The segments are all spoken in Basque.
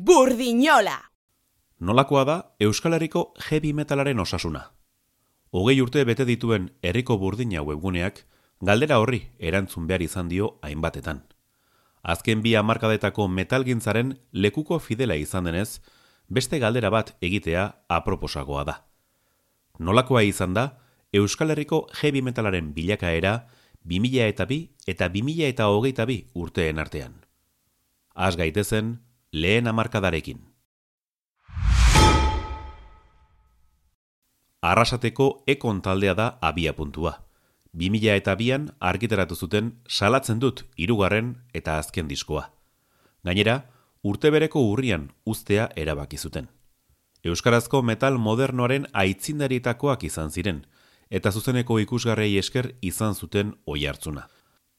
Burdinola! Nolakoa da Euskal Herriko heavy metalaren osasuna. Hogei urte bete dituen herriko burdina webguneak galdera horri erantzun behar izan dio hainbatetan. Azken bi hamarkadetako metalgintzaren lekuko fidela izan denez, beste galdera bat egitea aproposagoa da. Nolakoa izan da Euskal Herriko heavy metalaren bilakaera 2000 eta bi eta 2000 eta hogeita bi urteen artean. Az gaitezen, lehen amarkadarekin. Arrasateko ekon taldea da abia puntua. 2000 eta bian argiteratu zuten salatzen dut irugarren eta azken diskoa. Gainera, urte bereko urrian ustea erabaki zuten. Euskarazko metal modernoaren aitzindarietakoak izan ziren, eta zuzeneko ikusgarrei esker izan zuten oi hartzuna.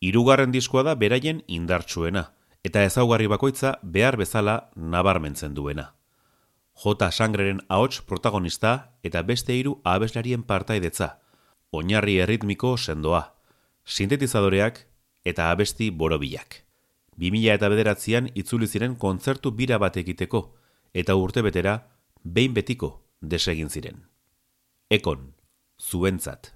Hirugarren diskoa da beraien indartsuena, eta ezaugarri bakoitza behar bezala nabarmentzen duena. J. Sangreren ahots protagonista eta beste hiru abeslarien partaidetza, oinarri erritmiko sendoa, sintetizadoreak eta abesti borobilak. 2000 eta bederatzean itzuli ziren kontzertu bira bat egiteko, eta urte betera, behin betiko desegin ziren. Ekon, zuentzat.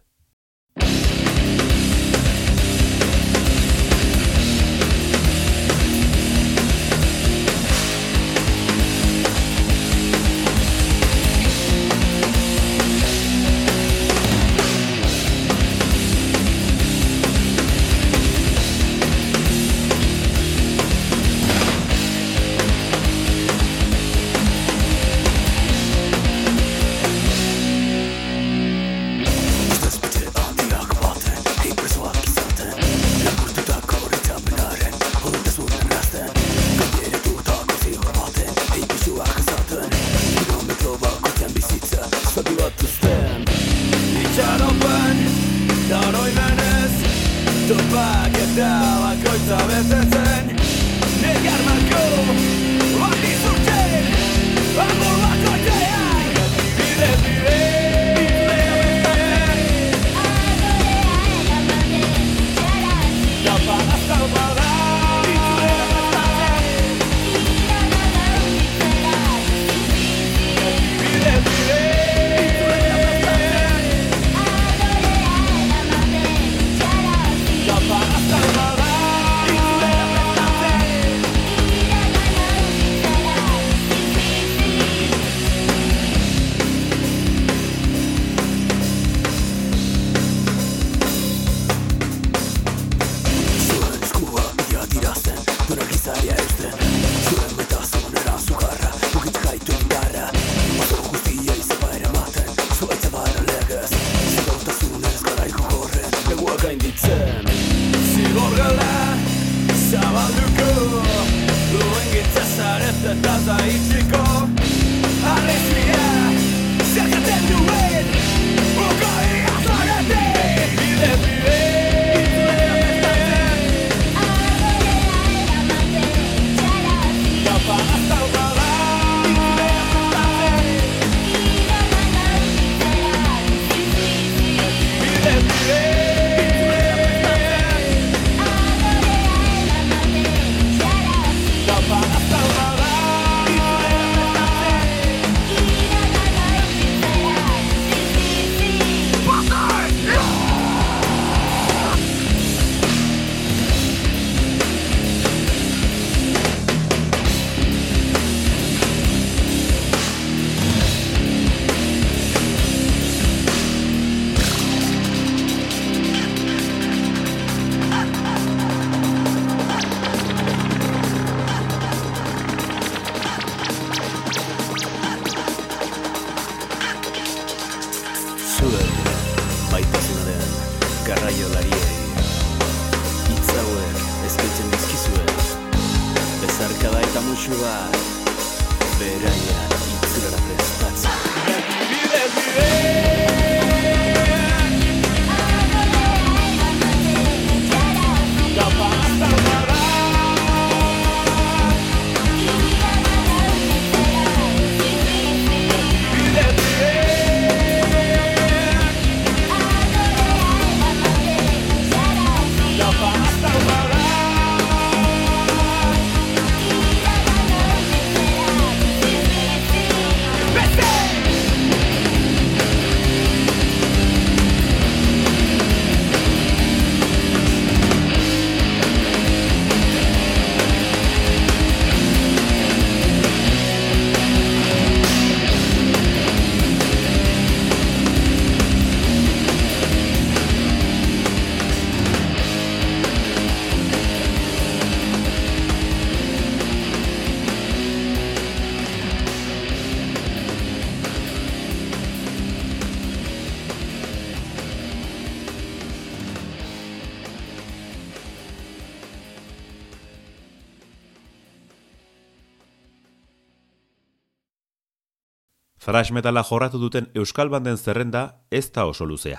Thrash metala jorratu duten Euskal Banden zerrenda ez da oso luzea.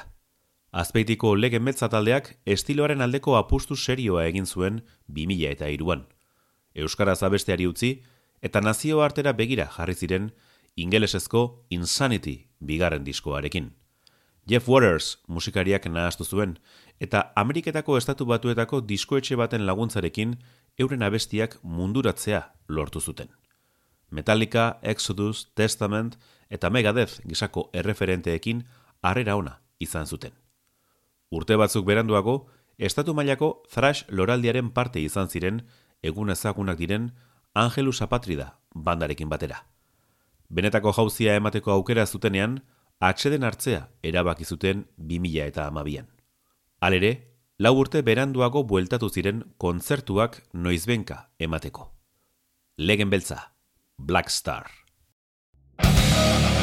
Azpeitiko lege metzataldeak estiloaren aldeko apustu serioa egin zuen 2000 eta iruan. Euskaraz abesteari utzi eta nazio artera begira jarri ziren ingelesezko Insanity bigarren diskoarekin. Jeff Waters musikariak nahastu zuen eta Ameriketako estatu batuetako diskoetxe baten laguntzarekin euren abestiak munduratzea lortu zuten. Metallica, Exodus, Testament eta Megadeth gisako erreferenteekin harrera ona izan zuten. Urte batzuk beranduago, estatu mailako thrash loraldiaren parte izan ziren egun ezagunak diren Angelus Apatrida bandarekin batera. Benetako jauzia emateko aukera zutenean, atxeden hartzea erabaki zuten 2000 eta amabian. Alere, lau urte beranduago bueltatu ziren kontzertuak noizbenka emateko. Legen beltza, Black Star. Oh.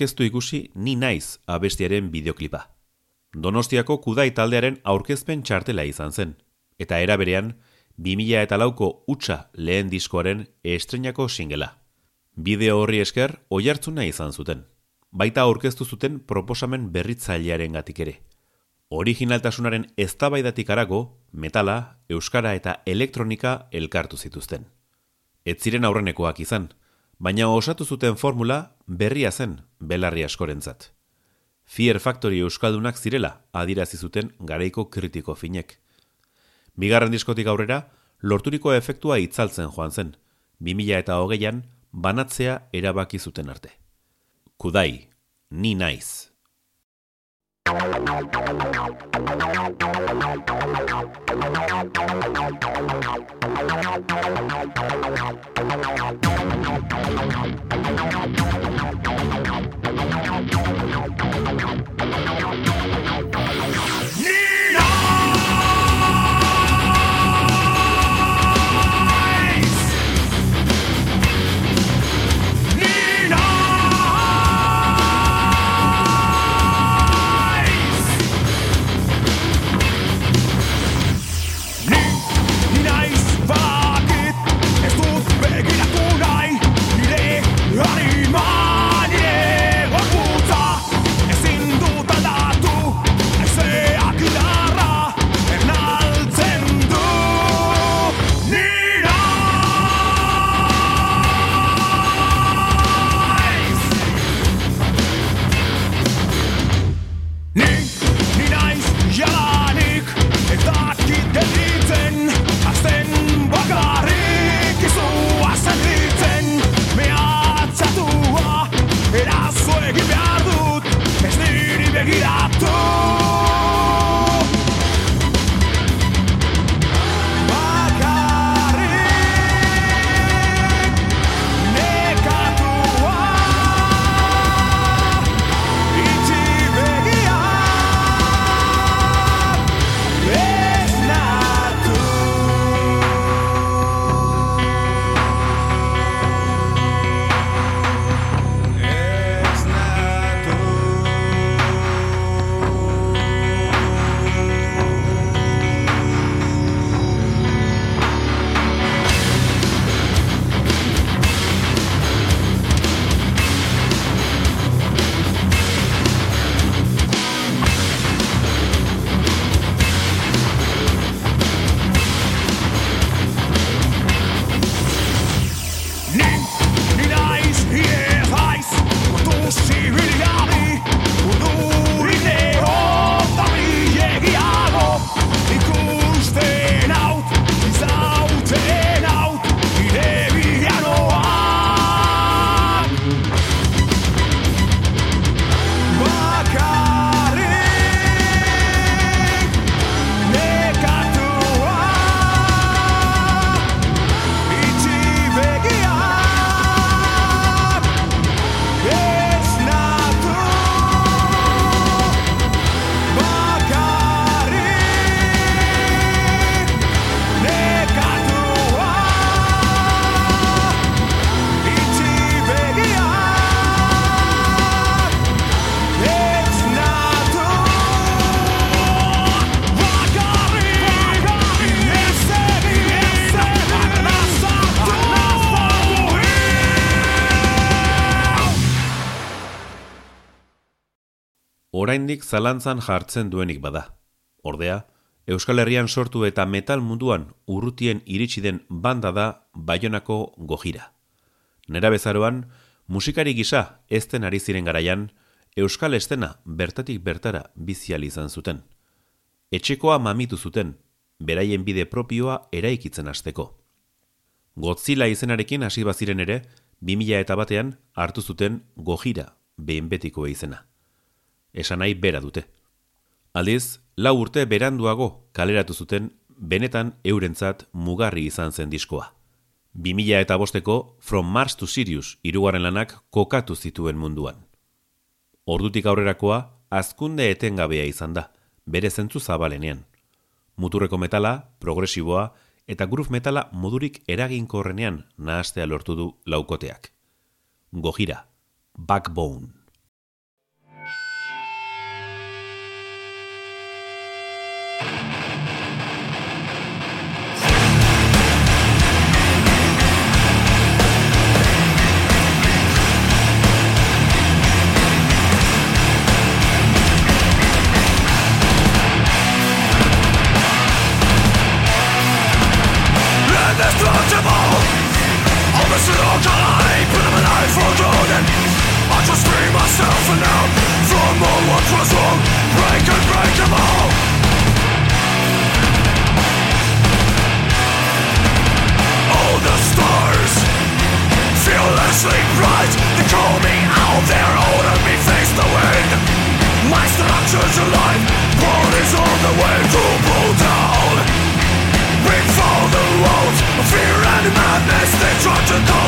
Nork ez du ikusi ni naiz abestiaren bideoklipa. Donostiako kudai taldearen aurkezpen txartela izan zen, eta eraberean, 2000 eta lauko utxa lehen diskoaren estrenako singela. Bideo horri esker, oiartzuna izan zuten. Baita aurkeztu zuten proposamen berritzailearen gatik ere. Originaltasunaren eztabaidatik arago, metala, euskara eta elektronika elkartu zituzten. Ez ziren aurrenekoak izan, baina osatu zuten formula berria zen belarri askorentzat. Fear Factory euskaldunak zirela adirazi zuten garaiko kritiko finek. Bigarren diskotik aurrera, lorturiko efektua itzaltzen joan zen, 2000 eta hogeian banatzea erabaki zuten arte. Kudai, ni naiz. Oraindik zalantzan jartzen duenik bada. Ordea, Euskal Herrian sortu eta metal munduan urrutien iritsi den banda da Baionako gojira. Nera bezaroan, musikari gisa ezten ari ziren garaian, Euskal Estena bertatik bertara bizial izan zuten. Etxekoa mamitu zuten, beraien bide propioa eraikitzen hasteko. Gotzila izenarekin hasi baziren ere, 2000 eta batean hartu zuten gojira, behin betikoa izena esan nahi bera dute. Aldiz, lau urte beranduago kaleratu zuten benetan eurentzat mugarri izan zen diskoa. 2000 eta bosteko From Mars to Sirius irugarren lanak kokatu zituen munduan. Ordutik aurrerakoa, azkunde etengabea izan da, bere zentzu zabalenean. Muturreko metala, progresiboa eta groove metala modurik eraginkorrenean nahastea lortu du laukoteak. Gojira, Backbone. to the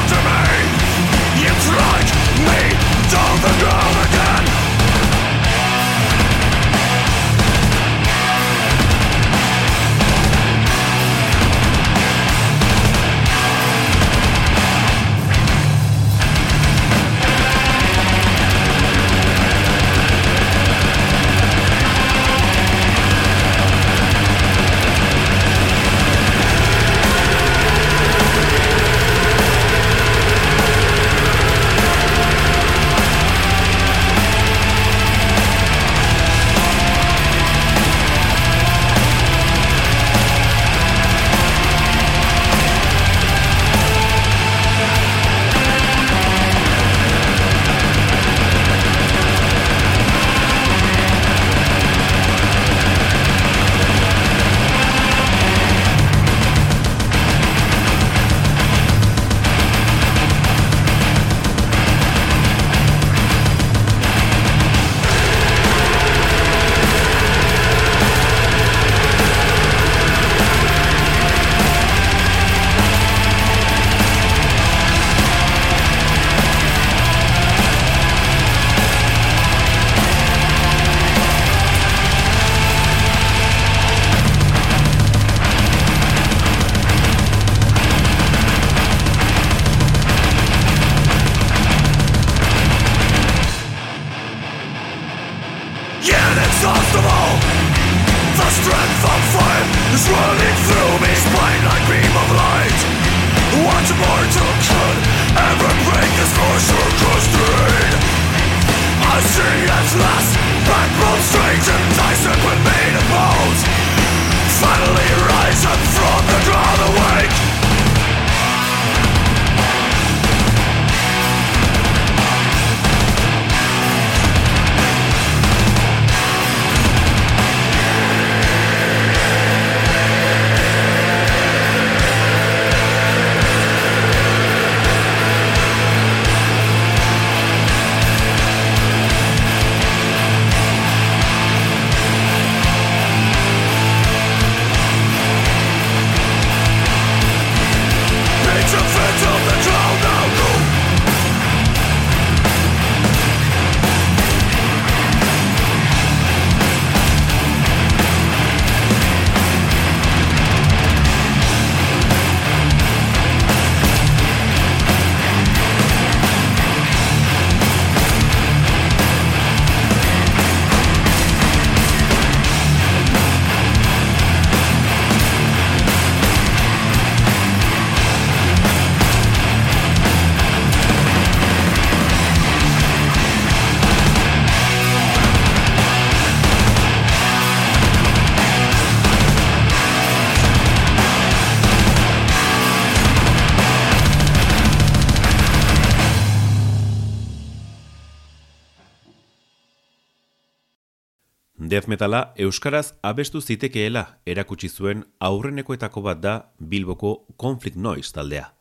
Death metala euskaraz abestu zitekeela erakutsi zuen aurrenekoetako bat da Bilboko Conflict Noise taldea.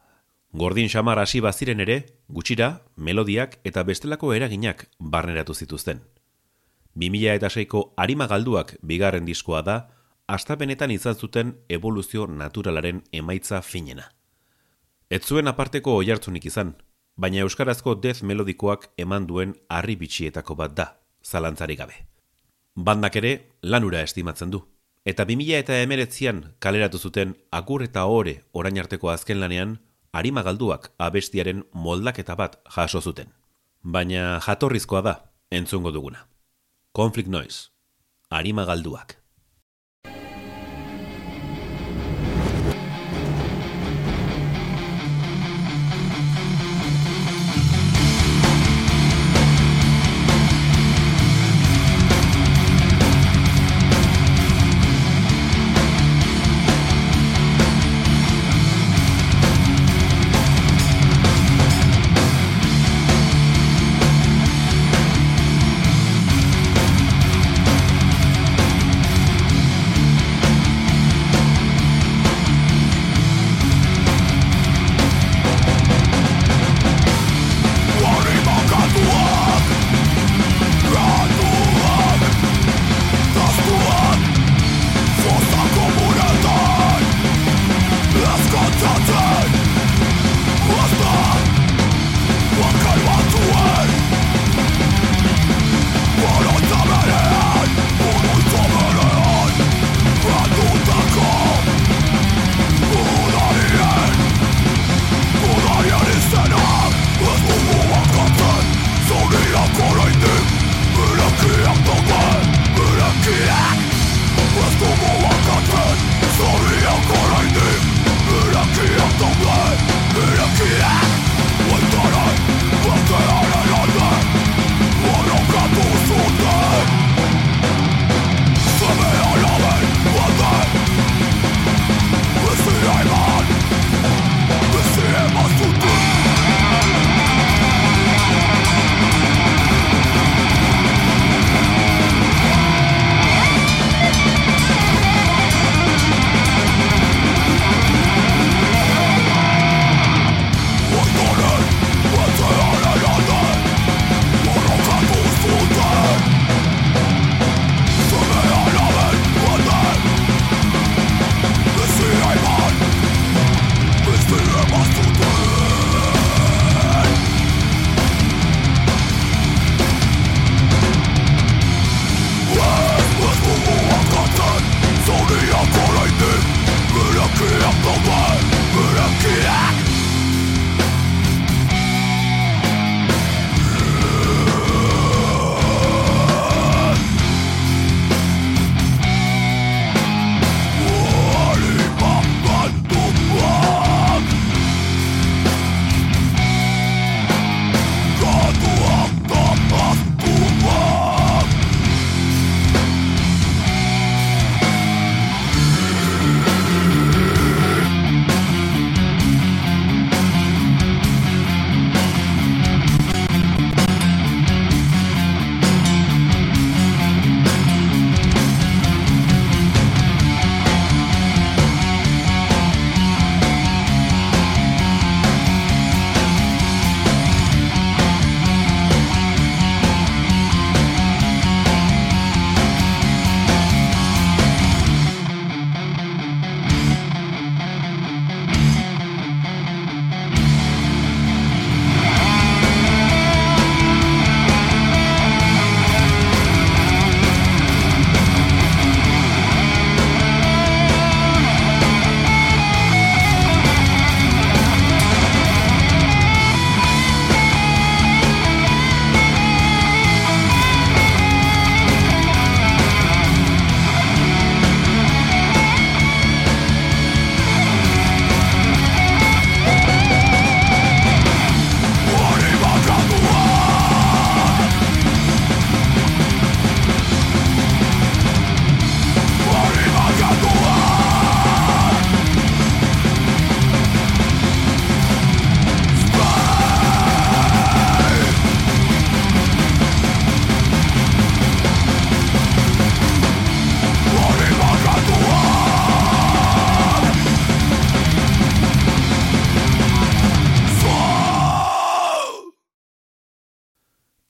Gordin xamar hasi baziren ere, gutxira, melodiak eta bestelako eraginak barneratu zituzten. 2000 eta seiko harima galduak bigarren diskoa da, astapenetan izan zuten evoluzio naturalaren emaitza finena. Ez zuen aparteko oihartzunik izan, baina euskarazko death melodikoak eman duen harri bitxietako bat da, zalantzari gabe. Bandak ere lanura estimatzen du. Eta 2000 eta emeretzian kaleratu zuten akur eta ore orain arteko azken lanean, harima galduak abestiaren moldaketa bat jaso zuten. Baina jatorrizkoa da, entzungo duguna. Conflict Noise, harima galduak.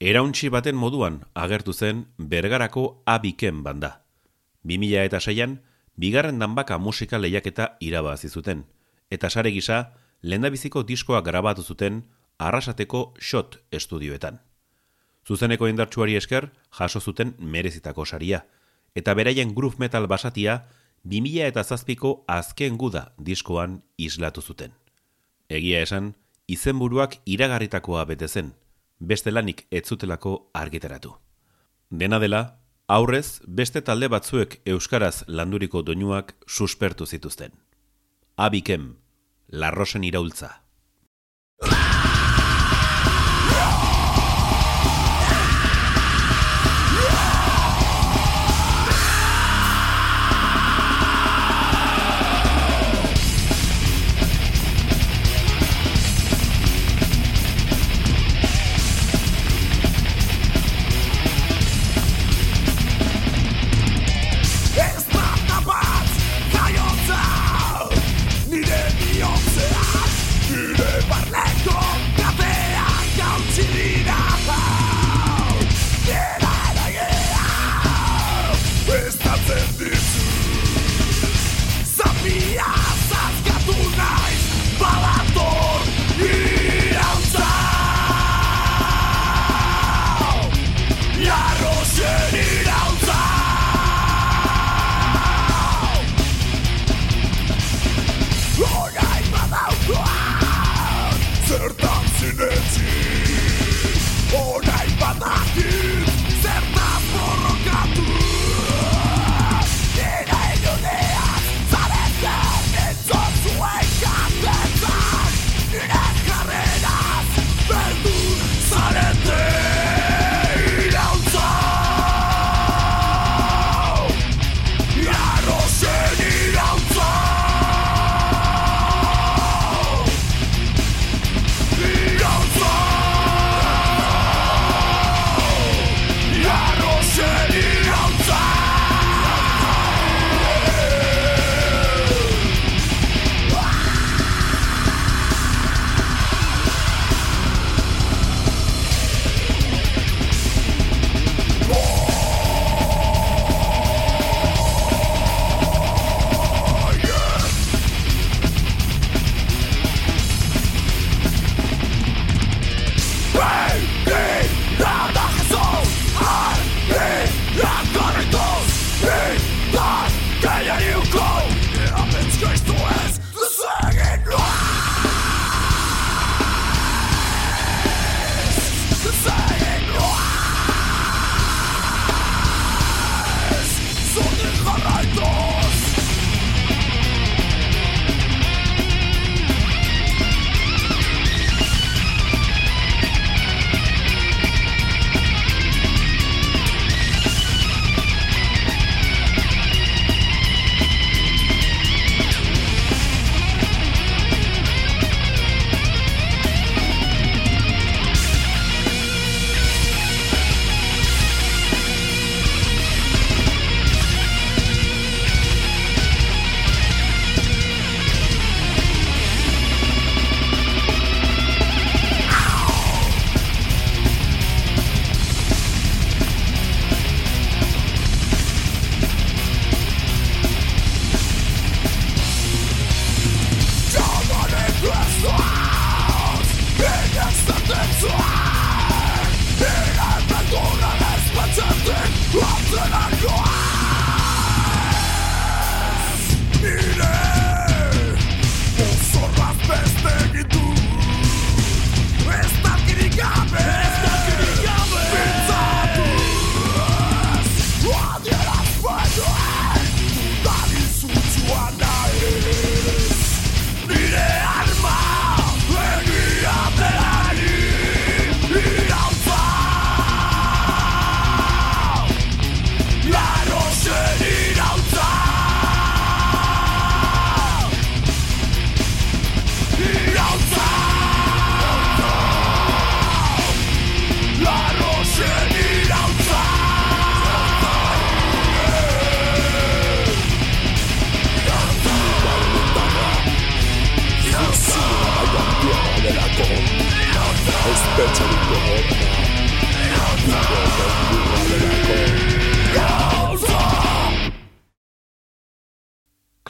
Erauntxi baten moduan agertu zen bergarako abiken banda. 2000 eta seian, bigarren danbaka musika lehiaketa irabazi zuten, eta sare gisa, lehendabiziko diskoa grabatu zuten arrasateko shot estudioetan. Zuzeneko indartsuari esker, jaso zuten merezitako saria, eta beraien groove metal basatia, 2000 eta zazpiko azken guda diskoan islatu zuten. Egia esan, izenburuak iragarritakoa bete zen, beste lanik ez zutelako argitaratu. Dena dela, aurrez beste talde batzuek euskaraz landuriko doinuak suspertu zituzten. Abikem, larrosen iraultza.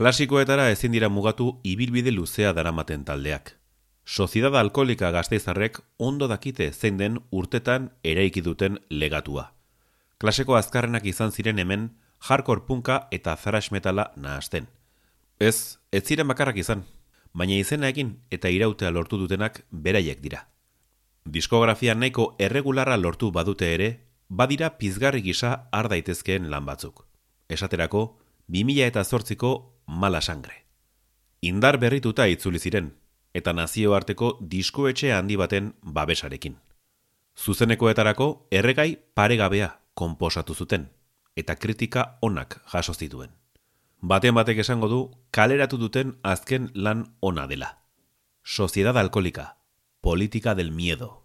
Klasikoetara ezin dira mugatu ibilbide luzea daramaten taldeak. Soziedad Alkolika gazteizarrek ondo dakite zein den urtetan eraiki duten legatua. Klaseko azkarrenak izan ziren hemen, jarkor punka eta zarax metala nahasten. Ez, ez ziren bakarrak izan, baina izenaekin eta irautea lortu dutenak beraiek dira. Diskografia nahiko erregularra lortu badute ere, badira pizgarri gisa har daitezkeen lan batzuk. Esaterako, 2000 eta zortziko mala sangre. Indar berrituta itzuli ziren, eta nazioarteko diskoetxe handi baten babesarekin. Zuzenekoetarako erregai paregabea konposatu zuten, eta kritika onak jaso zituen. Baten batek esango du kaleratu duten azken lan ona dela. Sociedad alkolika, politika del miedo.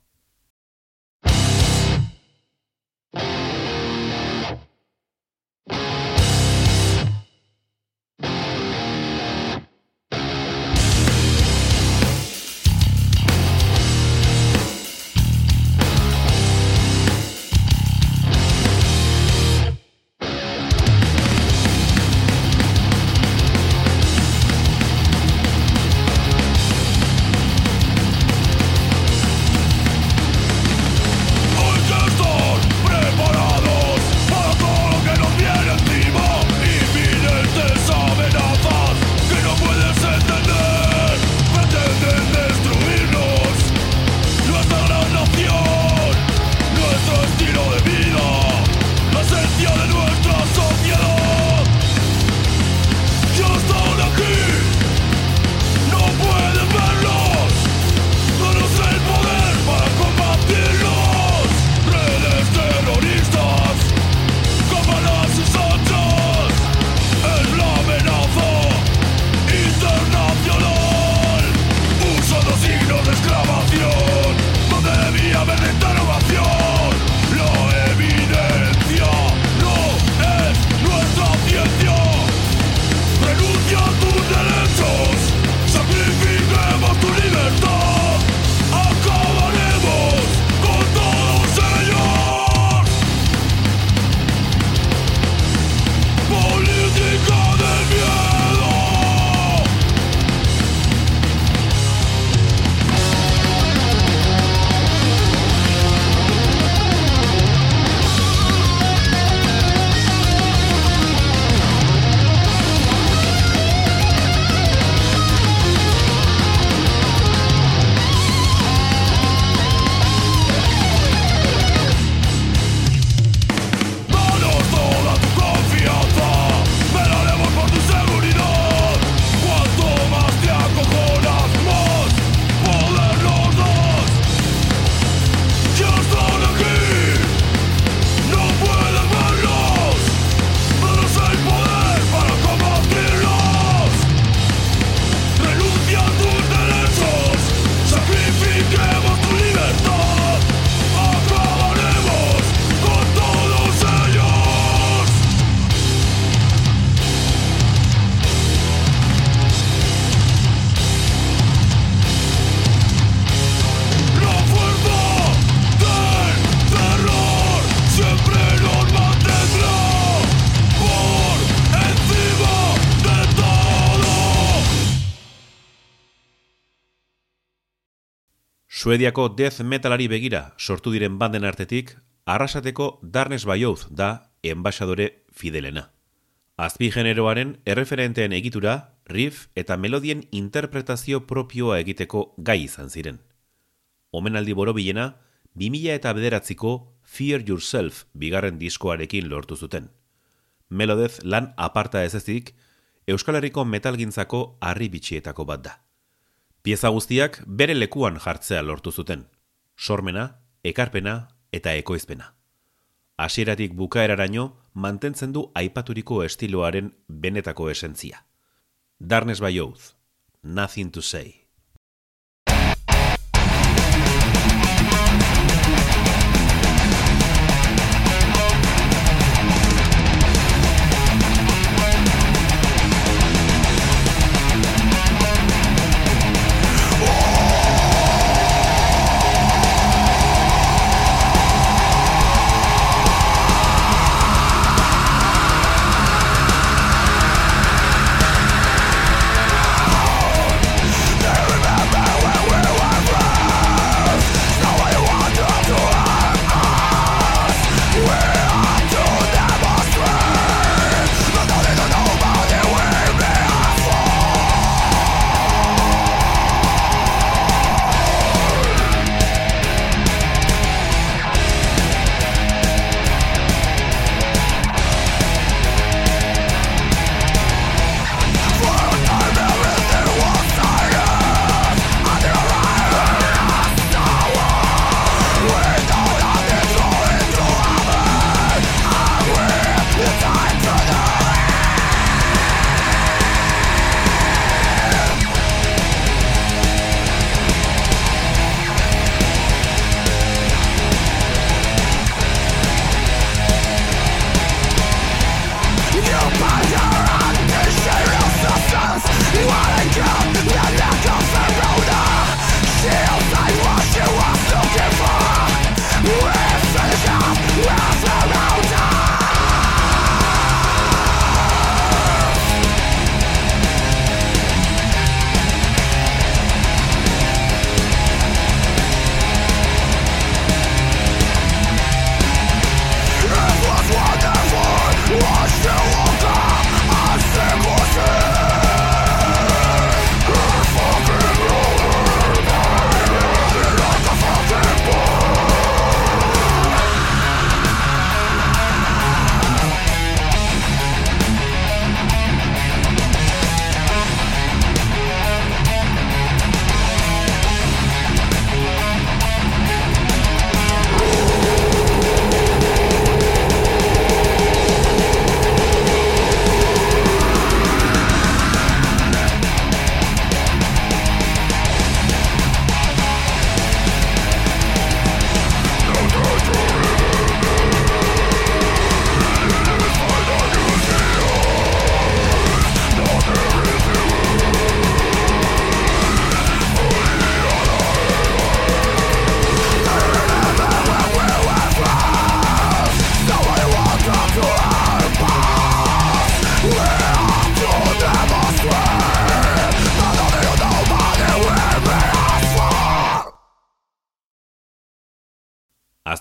Suediako death metalari begira sortu diren banden artetik, arrasateko Darnes Bayouz da enbaixadore fidelena. Azpi generoaren erreferenteen egitura, riff eta melodien interpretazio propioa egiteko gai izan ziren. Omenaldi borobilena, 2000 eta bederatziko Fear Yourself bigarren diskoarekin lortu zuten. Melodez lan aparta ez ezik, Euskal Herriko metalgintzako harri bitxietako bat da. Pieza guztiak bere lekuan jartzea lortu zuten. Sormena, ekarpena eta ekoizpena. Hasieratik bukaeraraino mantentzen du aipaturiko estiloaren benetako esentzia. Darnes Bayouz, Nothing to say.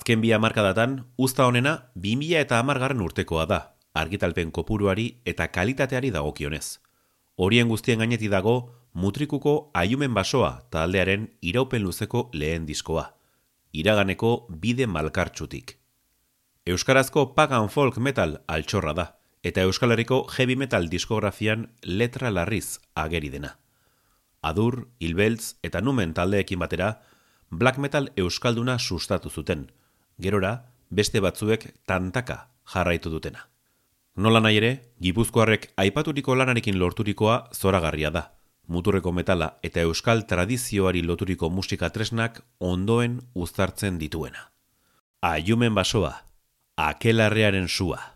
Azken bi hamarkadatan, usta honena 2000 eta hamargarren urtekoa da, argitalpen kopuruari eta kalitateari dagokionez. Horien guztien gaineti dago, mutrikuko aiumen basoa taldearen iraupen luzeko lehen diskoa. Iraganeko bide malkartxutik. Euskarazko pagan folk metal altxorra da, eta Euskal Herriko heavy metal diskografian letra larriz ageri dena. Adur, Ilbeltz eta Numen taldeekin batera, black metal euskalduna sustatu zuten, gerora beste batzuek tantaka jarraitu dutena. Nola nahi ere, Gipuzkoarrek aipaturiko lanarekin lorturikoa zoragarria da. Muturreko metala eta euskal tradizioari loturiko musika tresnak ondoen uztartzen dituena. Aiumen basoa, akelarrearen sua.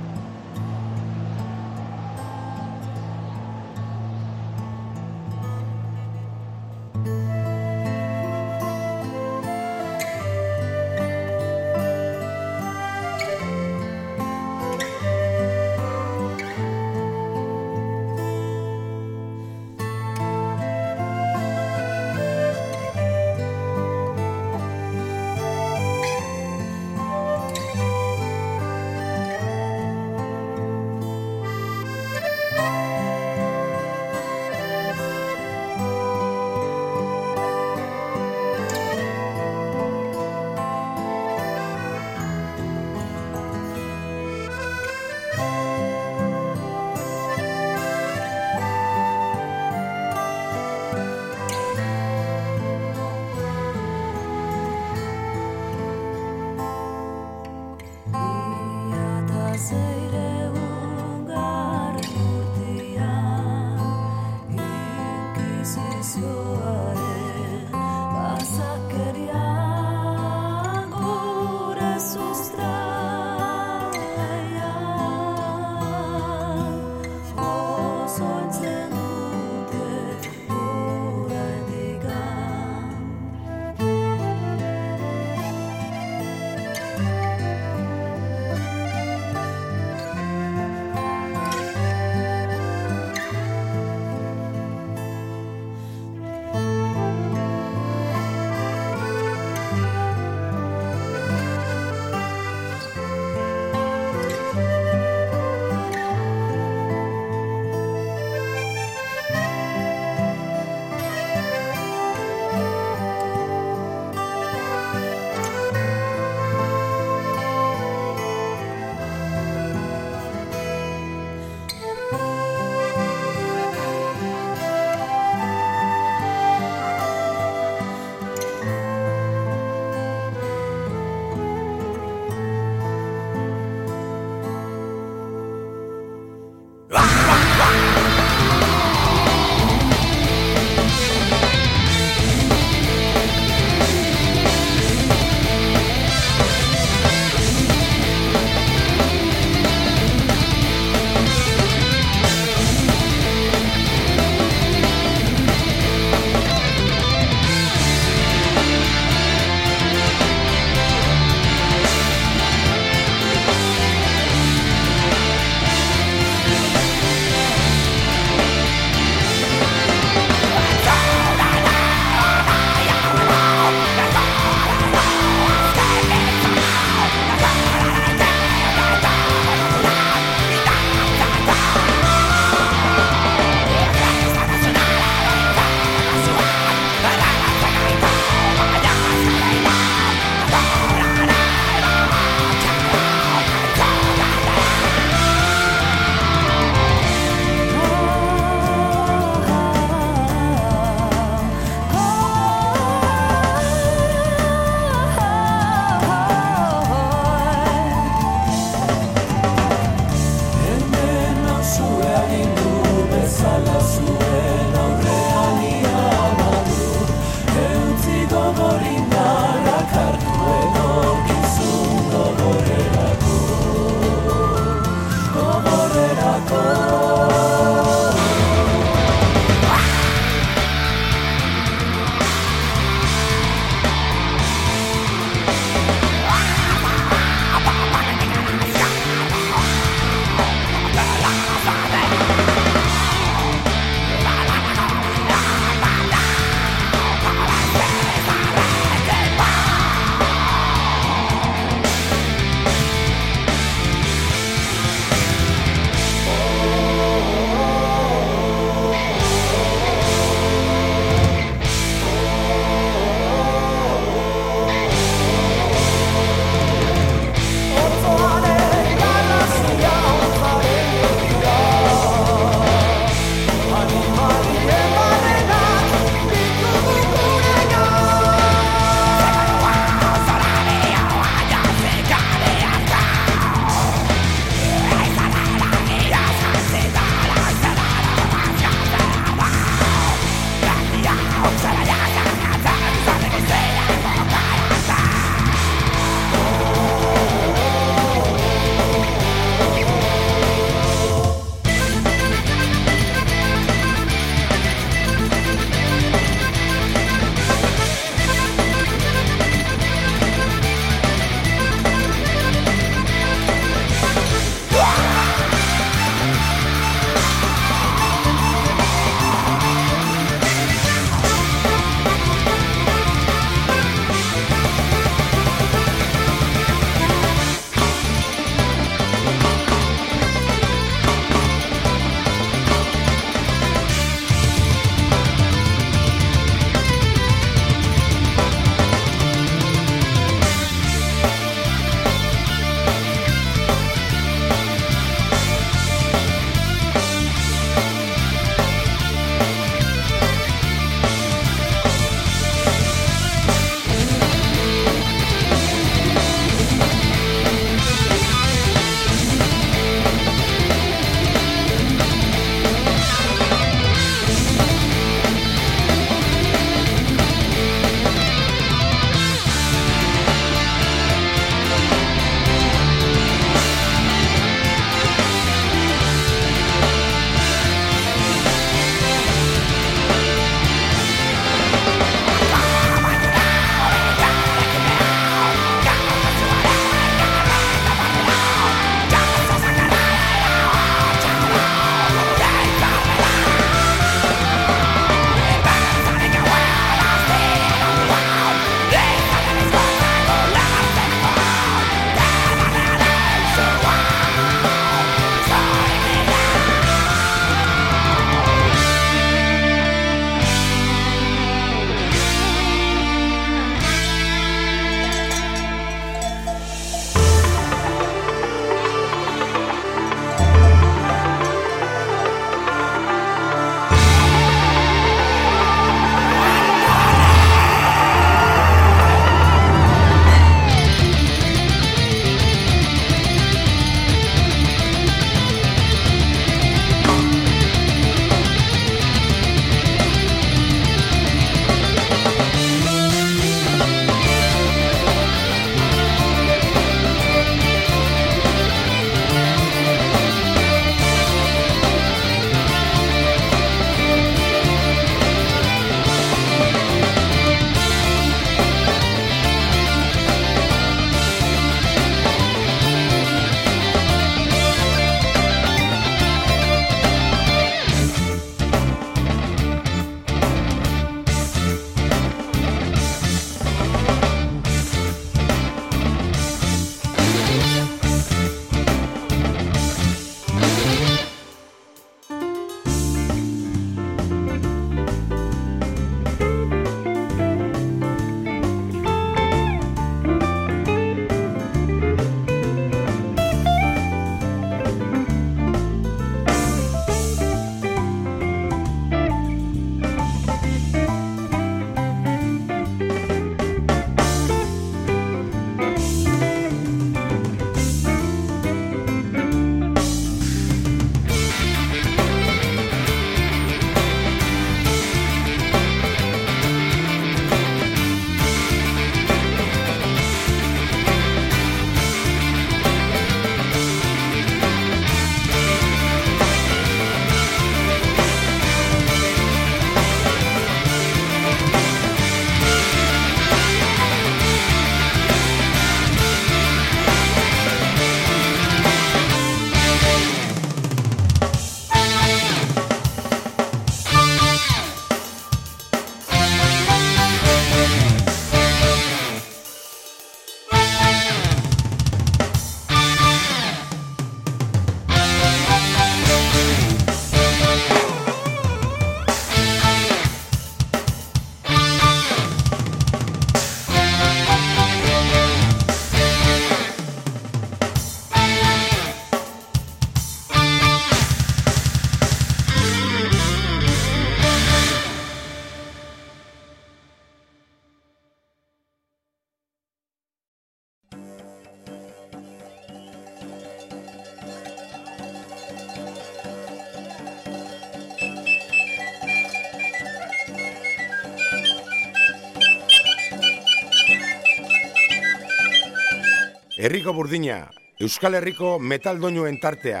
Herriko burdina, Euskal Herriko metaldoinuen tartea.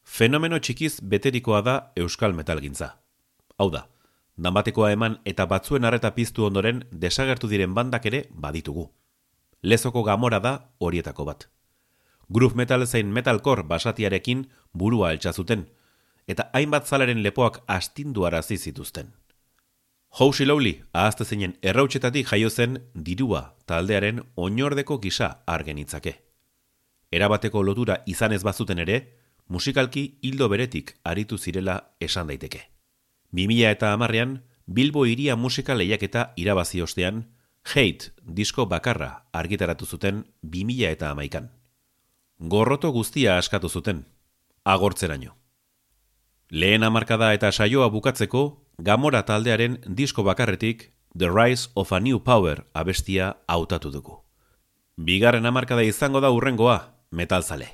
Fenomeno txikiz beterikoa da Euskal Metalgintza. Hau da, danbatekoa eman eta batzuen arreta piztu ondoren desagertu diren bandak ere baditugu. Lezoko gamora da horietako bat. Groove metal zein metalcore basatiarekin burua altxazuten, eta hainbat zalaren lepoak astindu arazi zituzten. Housi Lowly ahazte zeinen errautxetatik jaio zen dirua taldearen oinordeko gisa argenitzake. Erabateko lotura izan ez bazuten ere, musikalki hildo beretik aritu zirela esan daiteke. 2000 eta amarrean, Bilbo iria musika lehiaketa irabazi ostean, Hate disko bakarra argitaratu zuten 2000 eta amaikan. Gorroto guztia askatu zuten, agortzeraino. Lehen amarkada eta saioa bukatzeko, Gamora taldearen disko bakarretik The Rise of a New Power abestia hautatu dugu. Bigarren amarkada izango da urrengoa. Metalzale.